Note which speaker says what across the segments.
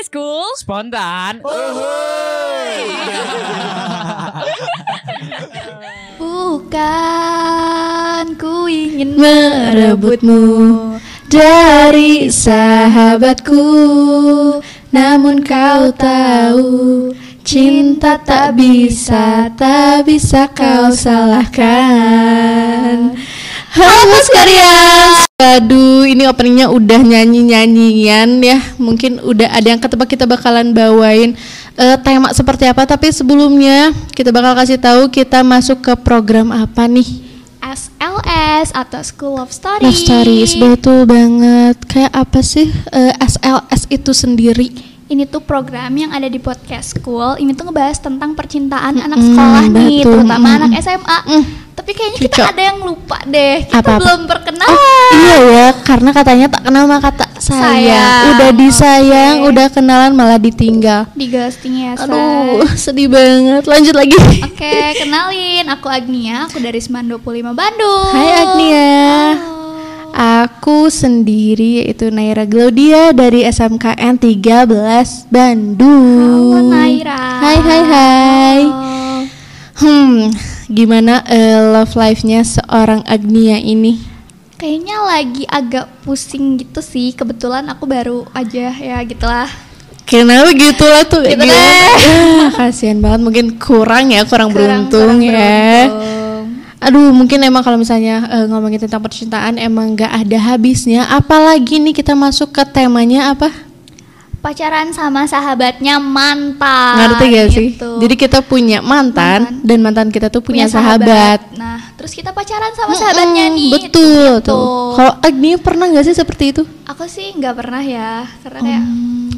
Speaker 1: podcast cool.
Speaker 2: Spontan.
Speaker 3: Bukan ku ingin merebutmu dari sahabatku Namun kau tahu Cinta tak bisa, tak bisa kau salahkan Halo sekalian Aduh ini openingnya udah nyanyi-nyanyian ya Mungkin udah ada yang ketebak kita bakalan bawain eh, tema seperti apa Tapi sebelumnya kita bakal kasih tahu kita masuk ke program apa nih
Speaker 4: SLS atau School of Stories.
Speaker 3: Love Stories, betul banget Kayak apa sih eh, SLS itu sendiri?
Speaker 4: Ini tuh program yang ada di podcast school. Ini tuh ngebahas tentang percintaan anak
Speaker 3: Mm,
Speaker 4: sekolah nih,
Speaker 3: betul.
Speaker 4: terutama
Speaker 3: Mm.
Speaker 4: anak SMA.
Speaker 3: Mm.
Speaker 4: Tapi kayaknya kita
Speaker 3: Cocok.
Speaker 4: ada yang lupa deh. Kita
Speaker 3: Apa-apa?
Speaker 4: belum perkenalan.
Speaker 3: Oh, iya ya, karena katanya tak kenal maka tak sayang.
Speaker 4: Sayang,
Speaker 3: Udah disayang,
Speaker 4: oke.
Speaker 3: udah kenalan malah ditinggal.
Speaker 4: Di ghosting ya, Say.
Speaker 3: Aduh, sedih banget. Lanjut lagi.
Speaker 4: Oke, kenalin. Aku Agnia, aku dari Seman 25 Bandung.
Speaker 3: Hai Agnia.
Speaker 4: Halo.
Speaker 3: Aku sendiri yaitu Naira Glaudia dari SMKN 13 Bandung.
Speaker 4: Halo Naira.
Speaker 3: Hai hai hai.
Speaker 4: Halo.
Speaker 3: Hmm, gimana eh, love life-nya seorang Agnia ini?
Speaker 4: Kayaknya lagi agak pusing gitu sih. Kebetulan aku baru aja ya gitulah.
Speaker 3: Kenapa gitu lah tuh
Speaker 4: Gitu
Speaker 3: gimana?
Speaker 4: deh.
Speaker 3: Ya, kasihan banget mungkin kurang ya kurang, beruntung
Speaker 4: Kurang- kurang
Speaker 3: ya
Speaker 4: beruntung.
Speaker 3: aduh mungkin emang kalau misalnya eh, ngomongin tentang percintaan emang nggak ada habisnya apalagi nih kita masuk ke temanya apa
Speaker 4: Pacaran sama sahabatnya mantan.
Speaker 3: ngerti gak sih
Speaker 4: gitu.
Speaker 3: jadi kita punya mantan,
Speaker 4: Mantan.
Speaker 3: dan mantan kita tuh punya, sahabat,
Speaker 4: Nah, terus kita pacaran sama sahabatnya
Speaker 3: Mm-mm,
Speaker 4: nih.
Speaker 3: betul
Speaker 4: Gitu.
Speaker 3: tuh kalau Agni pernah nggak sih seperti itu
Speaker 4: Aku sih nggak pernah ya, karena kayak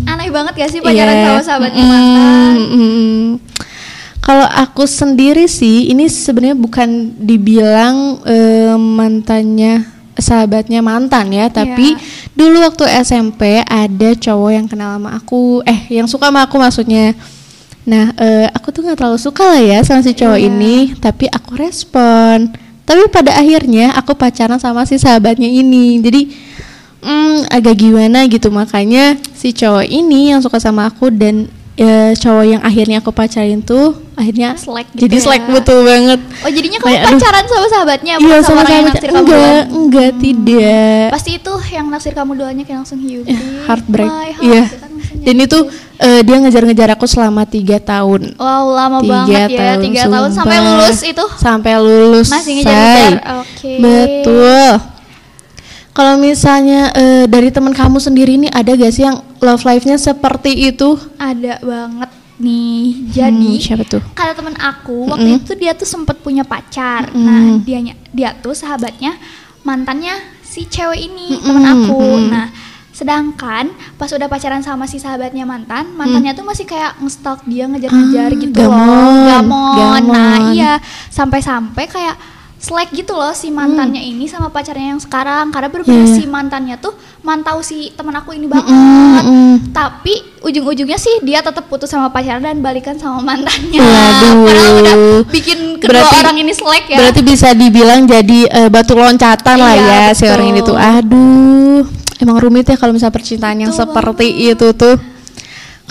Speaker 4: aneh banget gak sih pacaran
Speaker 3: Iya.
Speaker 4: sama sahabatnya
Speaker 3: Mm,
Speaker 4: mantan.
Speaker 3: mm, mm. Kalau aku sendiri sih, ini sebenarnya bukan dibilang eh, mantannya sahabatnya mantan ya, tapi dulu waktu SMP ada cowok yang kenal sama aku, eh yang suka sama aku maksudnya. Nah, eh, aku tuh nggak terlalu suka lah ya sama si cowok
Speaker 4: Iya.
Speaker 3: ini, tapi aku respon. Tapi pada akhirnya aku pacaran sama si sahabatnya ini, jadi hmm, agak gimana gitu makanya si cowok ini yang suka sama aku dan eh, cowok yang akhirnya aku pacarin tuh akhirnya
Speaker 4: Slack gitu
Speaker 3: jadi
Speaker 4: ya.
Speaker 3: slack betul banget
Speaker 4: Oh, jadinya kamu
Speaker 3: Kayak, aduh.
Speaker 4: pacaran sama sahabatnya,
Speaker 3: iya
Speaker 4: bukan
Speaker 3: sama
Speaker 4: orang yang naksir kamu
Speaker 3: enggak
Speaker 4: duluan?
Speaker 3: enggak tidak
Speaker 4: Pasti itu yang naksir kamu duluannya kayak langsung
Speaker 3: Eh,
Speaker 4: break
Speaker 3: heartbreak
Speaker 4: heart,
Speaker 3: iya
Speaker 4: gitu kan
Speaker 3: dan itu eh, dia ngejar-ngejar aku selama tiga tahun
Speaker 4: Wow, lama
Speaker 3: Tiga
Speaker 4: banget ya,
Speaker 3: tahun,
Speaker 4: tiga tahun sampai lulus itu.
Speaker 3: sampai lulus
Speaker 4: Masih ngejar-ngejar. Oke.
Speaker 3: betul kalau misalnya eh, dari teman kamu sendiri nih ada gak sih yang love life-nya seperti itu
Speaker 4: Ada banget nih. Jadi
Speaker 3: Hmm, siapa tuh
Speaker 4: kata temen aku waktu itu dia tuh sempet punya pacar. Nah, dianya dia tuh sahabatnya mantannya si cewek ini temen aku. Nah, sedangkan pas udah pacaran sama si sahabatnya mantan, mantannya tuh masih kayak ngestalk dia ngejar-ngejar
Speaker 3: Ah,
Speaker 4: gitu
Speaker 3: gamon,
Speaker 4: loh. Gamon. Nah,
Speaker 3: gamon.
Speaker 4: iya, sampai-sampai kayak slack gitu loh si mantannya ini sama pacarnya yang sekarang karena berbeda
Speaker 3: Iya.
Speaker 4: si mantannya tuh mantau si temen aku ini banget
Speaker 3: mm.
Speaker 4: tapi ujung-ujungnya sih dia tetap putus sama pacarnya dan balikan sama mantannya
Speaker 3: Waduh.
Speaker 4: padahal udah bikin kedua
Speaker 3: Berarti-
Speaker 4: orang ini slack ya
Speaker 3: Berarti bisa dibilang jadi eh, batu loncatan lah
Speaker 4: Iya,
Speaker 3: ya si
Speaker 4: betul.
Speaker 3: orang ini tuh. Aduh, emang rumit ya kalau misalnya percintaan yang
Speaker 4: Betul
Speaker 3: seperti itu tuh.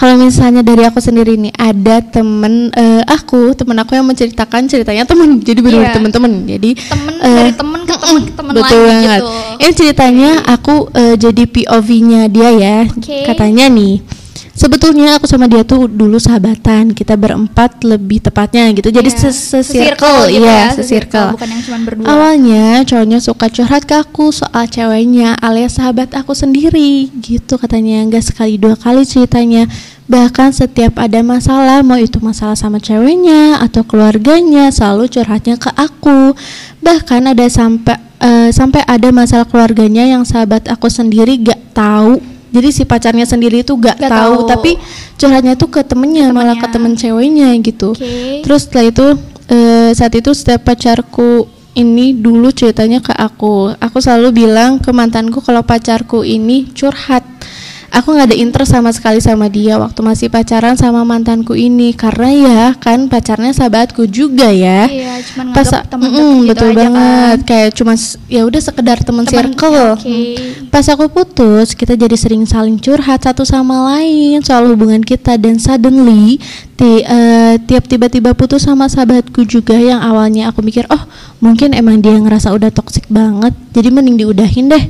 Speaker 3: Kalau misalnya dari aku sendiri nih ada temen eh, aku, temen aku yang menceritakan ceritanya temen, jadi benar
Speaker 4: Iya.
Speaker 3: temen-temen. Jadi
Speaker 4: temen
Speaker 3: eh,
Speaker 4: dari temen ke temen ke temen
Speaker 3: betul
Speaker 4: lagi
Speaker 3: banget.
Speaker 4: gitu
Speaker 3: Ini ceritanya aku eh, jadi POV-nya dia ya.
Speaker 4: Oke.
Speaker 3: Katanya nih, sebetulnya aku sama dia tuh dulu sahabatan. Kita berempat lebih tepatnya gitu. Jadi
Speaker 4: Iya.
Speaker 3: se-
Speaker 4: Se-circle
Speaker 3: se-circle,
Speaker 4: gitu
Speaker 3: iya,
Speaker 4: ya,
Speaker 3: se-circle.
Speaker 4: bukan yang cuma berdua
Speaker 3: Awalnya cowoknya suka curhat ke aku soal ceweknya alias sahabat aku sendiri gitu katanya nggak sekali dua kali ceritanya bahkan setiap ada masalah mau itu masalah sama ceweknya atau keluarganya selalu curhatnya ke aku bahkan ada sampai eh, sampai ada masalah keluarganya yang sahabat aku sendiri gak tahu jadi si pacarnya sendiri itu gak,
Speaker 4: Gak
Speaker 3: tahu
Speaker 4: tahu.
Speaker 3: tapi curhatnya tuh ke temennya malah ke
Speaker 4: temennya.
Speaker 3: temen ceweknya gitu
Speaker 4: Oke.
Speaker 3: Terus setelah itu eh, saat itu setiap pacarku ini dulu ceritanya ke aku. Aku selalu bilang ke mantanku kalau pacarku ini curhat. Aku nggak ada interest sama sekali sama dia waktu masih pacaran sama mantanku ini. Karena ya kan pacarnya sahabatku juga ya.
Speaker 4: Iya, cuman
Speaker 3: pas
Speaker 4: temen
Speaker 3: mm,
Speaker 4: gitu
Speaker 3: betul
Speaker 4: aja
Speaker 3: banget.
Speaker 4: Kan.
Speaker 3: kayak cuma ya udah sekedar teman circle.
Speaker 4: ya.
Speaker 3: Hmm. pas aku putus kita jadi sering saling curhat satu sama lain soal hubungan kita. Dan suddenly ti- eh, tiap tiba-tiba putus sama sahabatku juga yang awalnya aku mikir oh mungkin emang dia ngerasa udah toxic banget. Jadi mending diudahin deh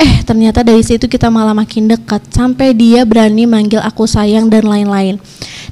Speaker 3: eh ternyata dari situ kita malah makin dekat sampai dia berani manggil aku sayang dan lain-lain.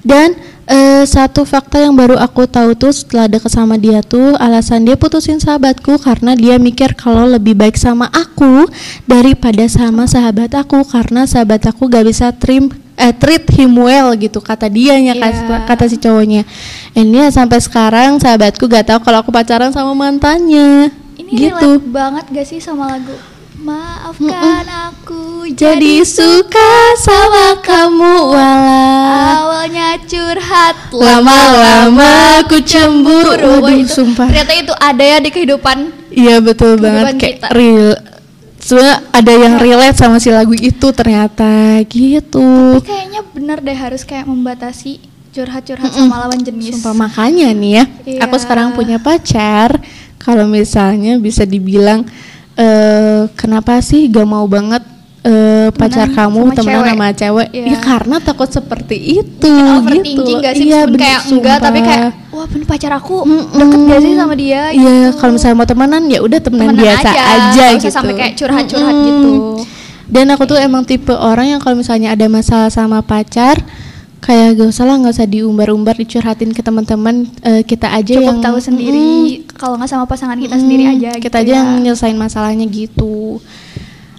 Speaker 3: Dan eh, satu fakta yang baru aku tahu tuh setelah deket sama dia tuh alasan dia putusin sahabatku karena dia mikir kalau lebih baik sama aku daripada sama sahabat aku karena sahabat aku gak bisa trim eh, treat him well gitu kata dianya
Speaker 4: Iya.
Speaker 3: kata si cowoknya. Ini ya sampai sekarang sahabatku gak tahu kalau aku pacaran sama mantannya.
Speaker 4: Ini
Speaker 3: gitu.
Speaker 4: banget gak sih sama lagu Maafkan aku
Speaker 3: jadi suka sama kamu walau
Speaker 4: awalnya curhat
Speaker 3: lama-lama aku cemburu.
Speaker 4: Wah,
Speaker 3: waduh
Speaker 4: itu-
Speaker 3: sumpah.
Speaker 4: Ternyata itu ada ya di kehidupan.
Speaker 3: Iya betul
Speaker 4: kehidupan
Speaker 3: banget. kayak
Speaker 4: kita.
Speaker 3: real. Sebenarnya ada yang relate sama si lagu itu ternyata. Gitu.
Speaker 4: Tapi kayaknya bener deh harus kayak membatasi curhat-curhat sama lawan jenis.
Speaker 3: Sumpah makanya nih ya,
Speaker 4: Iya.
Speaker 3: aku sekarang punya pacar. Kalau misalnya bisa dibilang eh kenapa sih gak mau banget eh pacar
Speaker 4: Temenan
Speaker 3: kamu temenan sama cewek?
Speaker 4: Iya.
Speaker 3: Ya karena takut seperti itu
Speaker 4: Mungkin
Speaker 3: gitu.
Speaker 4: gak sih
Speaker 3: Iya, bener,
Speaker 4: kayak enggak tapi
Speaker 3: sumpah.
Speaker 4: kayak wah bener pacar aku
Speaker 3: Mm-mm.
Speaker 4: deket gak sih sama dia
Speaker 3: Iya,
Speaker 4: gitu.
Speaker 3: kalau misalnya mau temenan ya udah temenan,
Speaker 4: Temenan
Speaker 3: biasa
Speaker 4: aja,
Speaker 3: aja, gitu.
Speaker 4: sampai kayak curhat-curhat gitu.
Speaker 3: Dan aku tuh emang tipe orang yang kalau misalnya ada masalah sama pacar kayak gak usah lah nggak usah diumbar-umbar dicurhatin ke teman-teman eh, kita aja
Speaker 4: cukup
Speaker 3: yang
Speaker 4: tahu sendiri kalau nggak sama pasangan kita sendiri
Speaker 3: Mm,
Speaker 4: aja
Speaker 3: kita
Speaker 4: gitu
Speaker 3: aja
Speaker 4: ya.
Speaker 3: yang nyelesain masalahnya gitu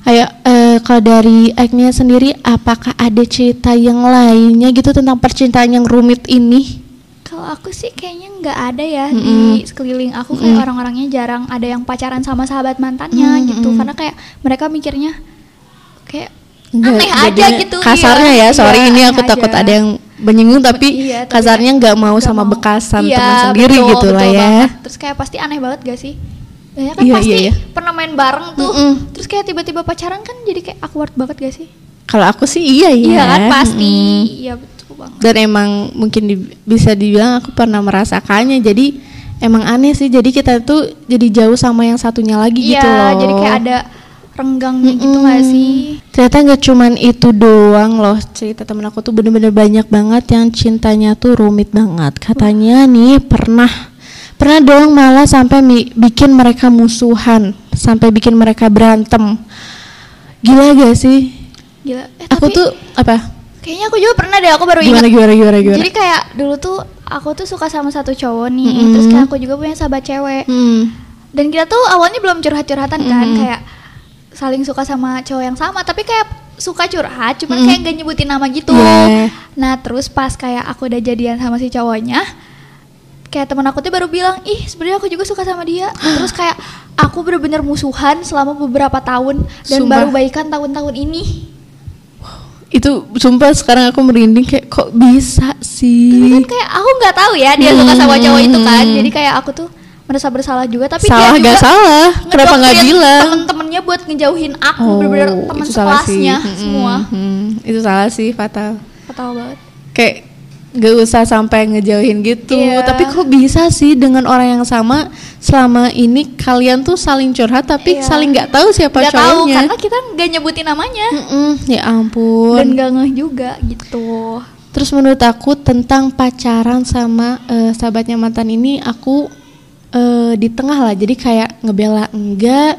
Speaker 3: Ayo, eh, kalau dari Agnia sendiri, apakah ada cerita yang lainnya gitu tentang percintaan yang rumit ini?
Speaker 4: Kalau aku sih kayaknya nggak ada ya
Speaker 3: Mm-mm.
Speaker 4: di sekeliling aku kayak
Speaker 3: Mm-mm.
Speaker 4: orang-orangnya jarang ada yang pacaran sama sahabat mantannya gitu
Speaker 3: Mm-mm.
Speaker 4: karena kayak mereka mikirnya kayak
Speaker 3: Nggak,
Speaker 4: aneh aja gitu
Speaker 3: Kasarnya
Speaker 4: iya.
Speaker 3: ya, sorry
Speaker 4: Iya,
Speaker 3: ini aku takut
Speaker 4: aja.
Speaker 3: ada yang menyinggung tapi
Speaker 4: Iya, tapi
Speaker 3: kasarnya nggak mau sama
Speaker 4: mau.
Speaker 3: bekasan
Speaker 4: Iya,
Speaker 3: teman sendiri
Speaker 4: betul,
Speaker 3: gitu lah
Speaker 4: betul
Speaker 3: ya.
Speaker 4: banget. Terus kayak pasti aneh banget gak sih? Ya kan
Speaker 3: Iya,
Speaker 4: pasti
Speaker 3: iya, iya.
Speaker 4: pernah main bareng tuh.
Speaker 3: Mm-mm.
Speaker 4: Terus kayak tiba-tiba pacaran kan jadi kayak awkward banget gak sih?
Speaker 3: Kalau aku sih iya ya.
Speaker 4: Iya kan pasti.
Speaker 3: Mm-mm.
Speaker 4: Iya betul banget.
Speaker 3: Dan emang mungkin di- bisa dibilang aku pernah merasakannya. Jadi emang aneh sih. Jadi kita tuh jadi jauh sama yang satunya lagi
Speaker 4: Iya,
Speaker 3: gitu loh.
Speaker 4: jadi kayak ada renggangnya gitu
Speaker 3: Mm-mm.
Speaker 4: gak sih?
Speaker 3: Ternyata nggak cuman itu doang loh cerita temen aku tuh bener-bener banyak banget yang cintanya tuh rumit banget. Katanya nih pernah pernah dong malah sampai bikin mereka musuhan, sampai bikin mereka berantem. Gila gak sih?
Speaker 4: Gila. Eh,
Speaker 3: Aku
Speaker 4: tapi
Speaker 3: tuh apa?
Speaker 4: kayaknya aku juga pernah deh, aku baru
Speaker 3: Gimana
Speaker 4: ingat.
Speaker 3: gimana gimana gimana?
Speaker 4: Jadi kayak dulu tuh aku tuh suka sama satu cowok nih,
Speaker 3: Mm-mm.
Speaker 4: terus kayak aku juga punya sahabat cewek.
Speaker 3: Hmm.
Speaker 4: Dan kita tuh awalnya belum curhat-curhatan kan,
Speaker 3: Mm.
Speaker 4: kayak saling suka sama cowok yang sama, tapi kayak suka curhat, cuman
Speaker 3: Mm.
Speaker 4: kayak gak nyebutin nama gitu.
Speaker 3: Iya.
Speaker 4: Nah, terus pas kayak aku udah jadian sama si cowoknya, kayak temen aku tuh baru bilang, ih sebenarnya aku juga suka sama dia. terus kayak aku bener-bener musuhan selama beberapa tahun dan
Speaker 3: Sumpah.
Speaker 4: baru baikan tahun-tahun ini.
Speaker 3: Itu sumpah sekarang aku merinding kayak kok bisa
Speaker 4: Tapi
Speaker 3: sih?
Speaker 4: kan kayak aku nggak tahu ya dia suka sama cowok itu kan, jadi kayak aku tuh merasa bersalah juga. Tapi
Speaker 3: salah
Speaker 4: dia juga
Speaker 3: gak salah? Kenapa nggak bilang?
Speaker 4: Temen-temennya buat ngejauhin aku,
Speaker 3: Oh,
Speaker 4: bener-bener teman
Speaker 3: itu salah sih.
Speaker 4: sekelasnya
Speaker 3: Mm-mm,
Speaker 4: semua.
Speaker 3: mm, itu salah sih fatal.
Speaker 4: Fatal banget.
Speaker 3: Kayak gak usah sampai ngejauhin gitu.
Speaker 4: Iya.
Speaker 3: Tapi kok bisa sih dengan orang yang sama selama ini kalian tuh saling curhat tapi
Speaker 4: Iya.
Speaker 3: saling nggak tahu siapa
Speaker 4: Gak tahu
Speaker 3: cowoknya.
Speaker 4: karena kita nggak nyebutin namanya
Speaker 3: Mm-mm, ya ampun.
Speaker 4: dan gak ngeh juga gitu.
Speaker 3: Terus menurut aku tentang pacaran sama eh, sahabatnya mantan ini aku eh, di tengah lah. Jadi kayak ngebela enggak,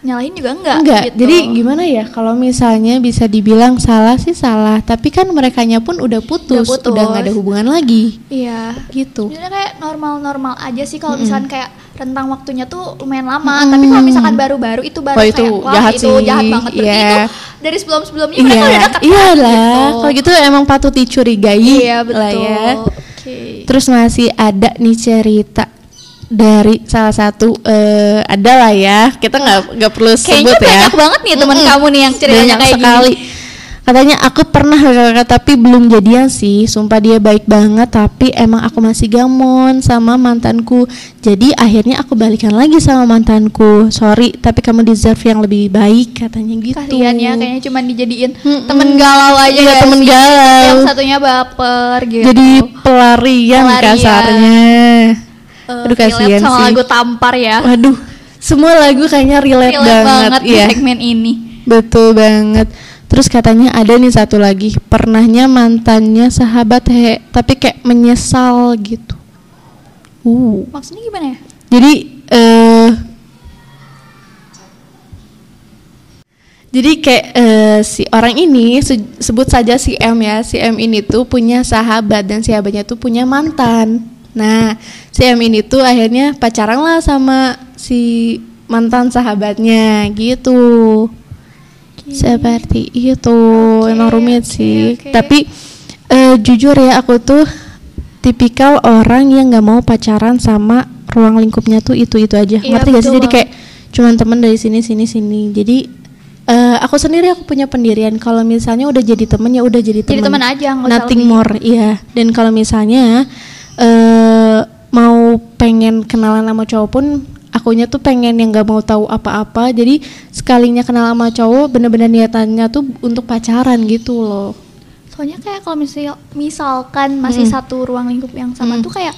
Speaker 4: Nyalahin juga enggak.
Speaker 3: enggak.
Speaker 4: gitu.
Speaker 3: Jadi gimana ya kalau misalnya bisa dibilang salah sih salah, tapi kan merekanya pun udah putus,
Speaker 4: Udah
Speaker 3: udah
Speaker 4: putus.
Speaker 3: nggak ada hubungan lagi
Speaker 4: Iya.
Speaker 3: gitu.
Speaker 4: Sebenarnya kayak normal-normal aja sih kalau
Speaker 3: Mm-mm.
Speaker 4: misalkan kayak rentang waktunya tuh lumayan lama.
Speaker 3: Mm-mm.
Speaker 4: Tapi kalau misalkan baru-baru itu baru
Speaker 3: Wah, itu
Speaker 4: kayak wah
Speaker 3: jahat
Speaker 4: itu
Speaker 3: sih.
Speaker 4: jahat banget. Berarti
Speaker 3: Iya.
Speaker 4: itu dari sebelum-sebelumnya mereka udah dekat
Speaker 3: iya
Speaker 4: kan,
Speaker 3: lah.
Speaker 4: gitu.
Speaker 3: Kalau gitu emang patut dicurigai
Speaker 4: Iya betul.
Speaker 3: lah ya.
Speaker 4: Oke.
Speaker 3: Terus masih ada nih cerita dari salah satu eh ada lah ya. Kita nggak nggak perlu
Speaker 4: Kayaknya
Speaker 3: sebut ya.
Speaker 4: banyak banget nih teman
Speaker 3: Mm-mm.
Speaker 4: kamu nih yang ceritanya
Speaker 3: Banyak
Speaker 4: kayak
Speaker 3: sekali.
Speaker 4: gini.
Speaker 3: katanya aku pernah kakak tapi belum jadian sih sumpah dia baik banget tapi emang aku masih gamon sama mantanku jadi akhirnya aku balikan lagi sama mantanku sorry tapi kamu deserve yang lebih baik katanya gitu
Speaker 4: Kasihan ya kayaknya cuma dijadiin
Speaker 3: Mm-mm.
Speaker 4: temen galau aja
Speaker 3: Iya,
Speaker 4: gak
Speaker 3: temen
Speaker 4: sih?
Speaker 3: galau.
Speaker 4: Yang satunya baper gitu.
Speaker 3: jadi pelarian,
Speaker 4: Pelarian.
Speaker 3: kasarnya
Speaker 4: Eh,
Speaker 3: aduh,
Speaker 4: relate
Speaker 3: kasihan
Speaker 4: sama
Speaker 3: sih.
Speaker 4: lagu tampar ya.
Speaker 3: waduh semua lagu kayaknya relate,
Speaker 4: Relate
Speaker 3: banget,
Speaker 4: banget di
Speaker 3: ya
Speaker 4: segmen ini.
Speaker 3: Betul banget. Terus katanya ada nih satu lagi, pernahnya mantannya sahabat he, tapi kayak menyesal gitu. Uh.
Speaker 4: Maksudnya gimana ya?
Speaker 3: Jadi eh Jadi kayak eh, si orang ini se- sebut saja si M ya, si M ini tuh punya sahabat dan sahabatnya tuh punya mantan. Nah, si M ini tuh akhirnya pacaran lah sama si mantan sahabatnya gitu. Seperti itu,
Speaker 4: Oke,
Speaker 3: emang rumit sih. Tapi eh, jujur ya aku tuh tipikal orang yang nggak mau pacaran sama ruang lingkupnya tuh itu itu aja.
Speaker 4: Iya,
Speaker 3: Ngerti gak sih? Jadi kayak cuman temen dari sini sini sini. Jadi eh, aku sendiri aku punya pendirian kalau misalnya udah jadi temen ya udah jadi temen.
Speaker 4: Jadi teman aja,
Speaker 3: Nothing more, iya. Dan kalau misalnya eh mau pengen kenalan sama cowok pun akunya tuh pengen yang nggak mau tahu apa-apa. Jadi sekalinya kenal sama cowok bener-bener niatannya tuh untuk pacaran gitu loh.
Speaker 4: Soalnya kayak kalau misal misalkan masih
Speaker 3: Hmm.
Speaker 4: satu ruang lingkup yang sama
Speaker 3: Hmm.
Speaker 4: tuh kayak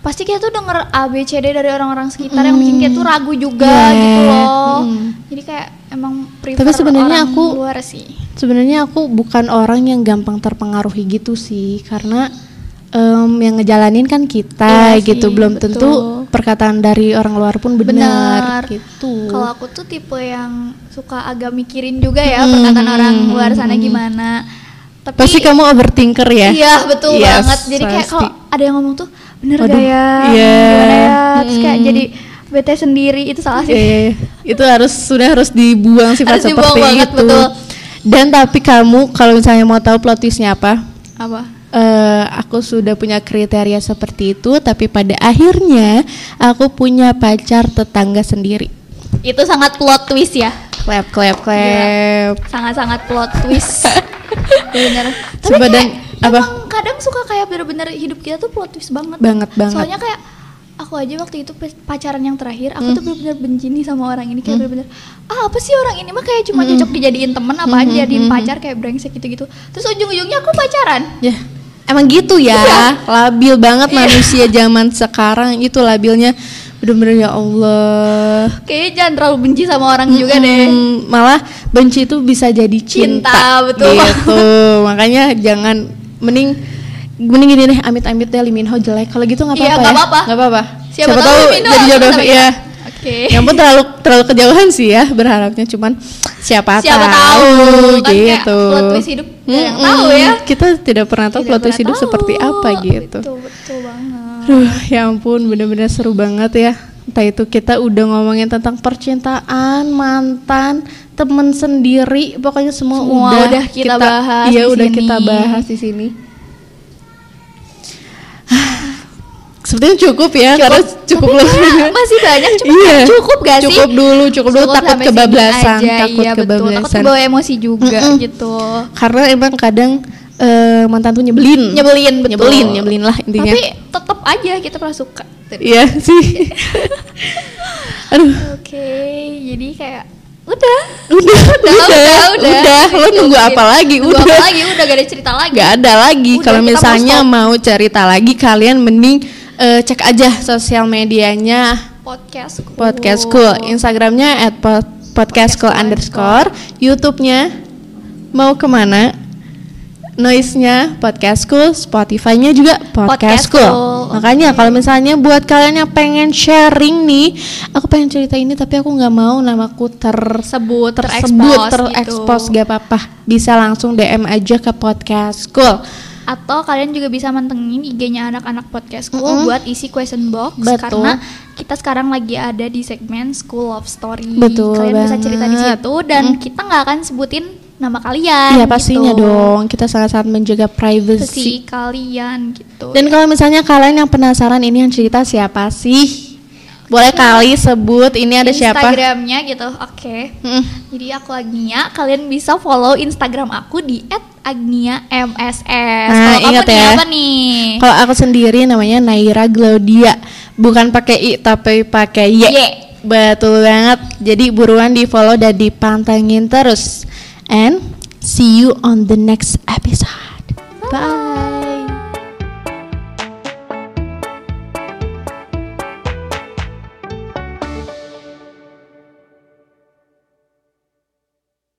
Speaker 4: pasti kita tuh denger A B C D dari orang-orang sekitar yang bikin
Speaker 3: Hmm.
Speaker 4: kita tuh ragu juga
Speaker 3: Yeah.
Speaker 4: gitu loh.
Speaker 3: Hmm.
Speaker 4: Jadi kayak emang prefer
Speaker 3: Tapi sebenarnya aku-
Speaker 4: luar sih.
Speaker 3: Sebenarnya aku bukan orang yang gampang terpengaruhi gitu sih, karena em, yang ngejalanin kan kita
Speaker 4: Iya
Speaker 3: gitu,
Speaker 4: sih,
Speaker 3: belum
Speaker 4: betul.
Speaker 3: tentu perkataan dari orang luar pun benar
Speaker 4: Benar.
Speaker 3: gitu.
Speaker 4: Kalau aku tuh tipe yang suka agak mikirin juga ya
Speaker 3: Hmm,
Speaker 4: perkataan
Speaker 3: hmm,
Speaker 4: orang
Speaker 3: hmm,
Speaker 4: luar sana
Speaker 3: hmm.
Speaker 4: gimana. Tapi
Speaker 3: Pasti kamu overthinker ya?
Speaker 4: Iya betul
Speaker 3: Yes,
Speaker 4: banget. Jadi kayak
Speaker 3: pasti.
Speaker 4: kalau ada yang ngomong tuh bener
Speaker 3: Waduh,
Speaker 4: gak ya?
Speaker 3: iya.
Speaker 4: Gimana ya? Terus kayak
Speaker 3: Mm.
Speaker 4: jadi bete sendiri itu salah sih.
Speaker 3: Iya, iya, iya. itu harus sudah harus dibuang sifat
Speaker 4: Harus dibuang
Speaker 3: seperti
Speaker 4: banget,
Speaker 3: itu.
Speaker 4: betul.
Speaker 3: Dan tapi kamu kalau misalnya mau tahu plot twistnya apa?
Speaker 4: Apa?
Speaker 3: eh, aku sudah punya kriteria seperti itu, tapi pada akhirnya aku punya pacar tetangga sendiri.
Speaker 4: Itu sangat plot twist ya.
Speaker 3: Clap, clap,
Speaker 4: Iya.
Speaker 3: clap.
Speaker 4: Sangat-sangat plot twist. Bener. Tapi
Speaker 3: Coba
Speaker 4: kayak
Speaker 3: dan apa?
Speaker 4: emang kadang suka kayak bener-bener hidup kita tuh plot twist banget.
Speaker 3: Banget banget.
Speaker 4: Soalnya kayak aku aja waktu itu pacaran yang terakhir, aku tuh bener-bener benci nih sama orang ini kayak bener-bener ah apa sih orang ini mah kayak cuma cocok dijadiin temen apa aja jadiin pacar kayak brengsek gitu-gitu. Terus ujung-ujungnya aku pacaran.
Speaker 3: Ya, emang gitu ya. Labil banget
Speaker 4: Iya.
Speaker 3: manusia zaman sekarang itu labilnya bener-bener ya Allah.
Speaker 4: Kayaknya jangan terlalu benci sama orang juga deh.
Speaker 3: Hmm, malah benci itu bisa jadi cinta,
Speaker 4: Cinta, betul.
Speaker 3: gitu makanya jangan mending mending gini deh amit-amit deh Liminho jelek kalau gitu nggak
Speaker 4: Iya,
Speaker 3: apa-apa
Speaker 4: nggak
Speaker 3: ya
Speaker 4: apa-apa.
Speaker 3: nggak apa-apa
Speaker 4: Siapa tahu Lee Min Ho
Speaker 3: jadi jodoh ya
Speaker 4: kita. Oke.
Speaker 3: yang pun terlalu terlalu kejauhan sih ya berharapnya cuman siapa,
Speaker 4: Siapa tahu kan kayak
Speaker 3: gitu
Speaker 4: plot twist hidup ada yang tahu ya.
Speaker 3: kita tidak pernah tahu
Speaker 4: Tidak
Speaker 3: plot twist hidup seperti
Speaker 4: tahu.
Speaker 3: apa gitu
Speaker 4: Betul, betul banget.
Speaker 3: Aduh, ya ampun, bener-bener seru banget ya. Entah itu kita udah ngomongin tentang percintaan, mantan, temen sendiri, pokoknya semua,
Speaker 4: Semua
Speaker 3: udah,
Speaker 4: udah kita bahas
Speaker 3: Iya, udah
Speaker 4: sini.
Speaker 3: kita bahas di sini. Sepertinya cukup ya, karena cukup
Speaker 4: masih banyak cuma
Speaker 3: Iya.
Speaker 4: cukup gak sih?
Speaker 3: Cukup dulu, cukup dulu, takut kebablasan,
Speaker 4: aja,
Speaker 3: takut
Speaker 4: iya, betul. Takut
Speaker 3: kebablasan.
Speaker 4: bawa emosi juga
Speaker 3: Mm-mm.
Speaker 4: gitu.
Speaker 3: Karena emang kadang eh, mantan tuh nyebelin.
Speaker 4: Nyebelin betul.
Speaker 3: Nyebelin, nyebelin lah intinya.
Speaker 4: Tapi tetap aja kita pernah suka.
Speaker 3: Iya sih. Aduh.
Speaker 4: Oke, jadi kayak udah.
Speaker 3: udah
Speaker 4: Udah, udah, udah.
Speaker 3: udah lo nunggu
Speaker 4: Cukup.
Speaker 3: apa lagi
Speaker 4: Nunggu
Speaker 3: udah
Speaker 4: apa lagi? Udah gak ada cerita lagi.
Speaker 3: Gak ada lagi
Speaker 4: Udah,
Speaker 3: kalau misalnya mau cerita lagi kalian mending eh, cek aja sosial medianya
Speaker 4: Podcast cool.
Speaker 3: podcast school instagramnya at pod- podcast school underscore youtube-nya mau ke mana noise-nya podcast school spotify-nya juga podcast,
Speaker 4: Podcast
Speaker 3: school
Speaker 4: School,
Speaker 3: makanya kalau misalnya buat kalian yang pengen sharing nih aku pengen cerita ini tapi aku nggak mau namaku ter
Speaker 4: Sebut,
Speaker 3: tersebut
Speaker 4: terekspos gitu.
Speaker 3: gak apa-apa bisa langsung DM aja ke podcast school
Speaker 4: Atau kalian juga bisa mantengin IG-nya anak-anak podcast school
Speaker 3: Mm-mm.
Speaker 4: buat isi question box
Speaker 3: Betul.
Speaker 4: karena kita sekarang lagi ada di segmen School of Story.
Speaker 3: Betul
Speaker 4: Kalian bisa cerita di
Speaker 3: banget.
Speaker 4: situ dan kita nggak akan sebutin nama kalian.
Speaker 3: Iya pastinya
Speaker 4: gitu.
Speaker 3: dong kita sangat-sangat menjaga privacy
Speaker 4: Privacy kalian gitu.
Speaker 3: dan kalau misalnya kalian yang penasaran ini yang cerita siapa sih Boleh kali sebut ini ada siapa?
Speaker 4: Instagramnya gitu, oke.
Speaker 3: Mm.
Speaker 4: Jadi aku Agnia, kalian bisa follow Instagram aku di @agnia_mss.
Speaker 3: Nah,
Speaker 4: Kalau
Speaker 3: ingat ya.
Speaker 4: apa nih?
Speaker 3: Kalau aku sendiri namanya Naira Glaudia, bukan pakai i tapi pakai y.
Speaker 4: Y.
Speaker 3: Betul banget. Jadi buruan di follow dan dipantengin terus. And see you on the next episode. Bye.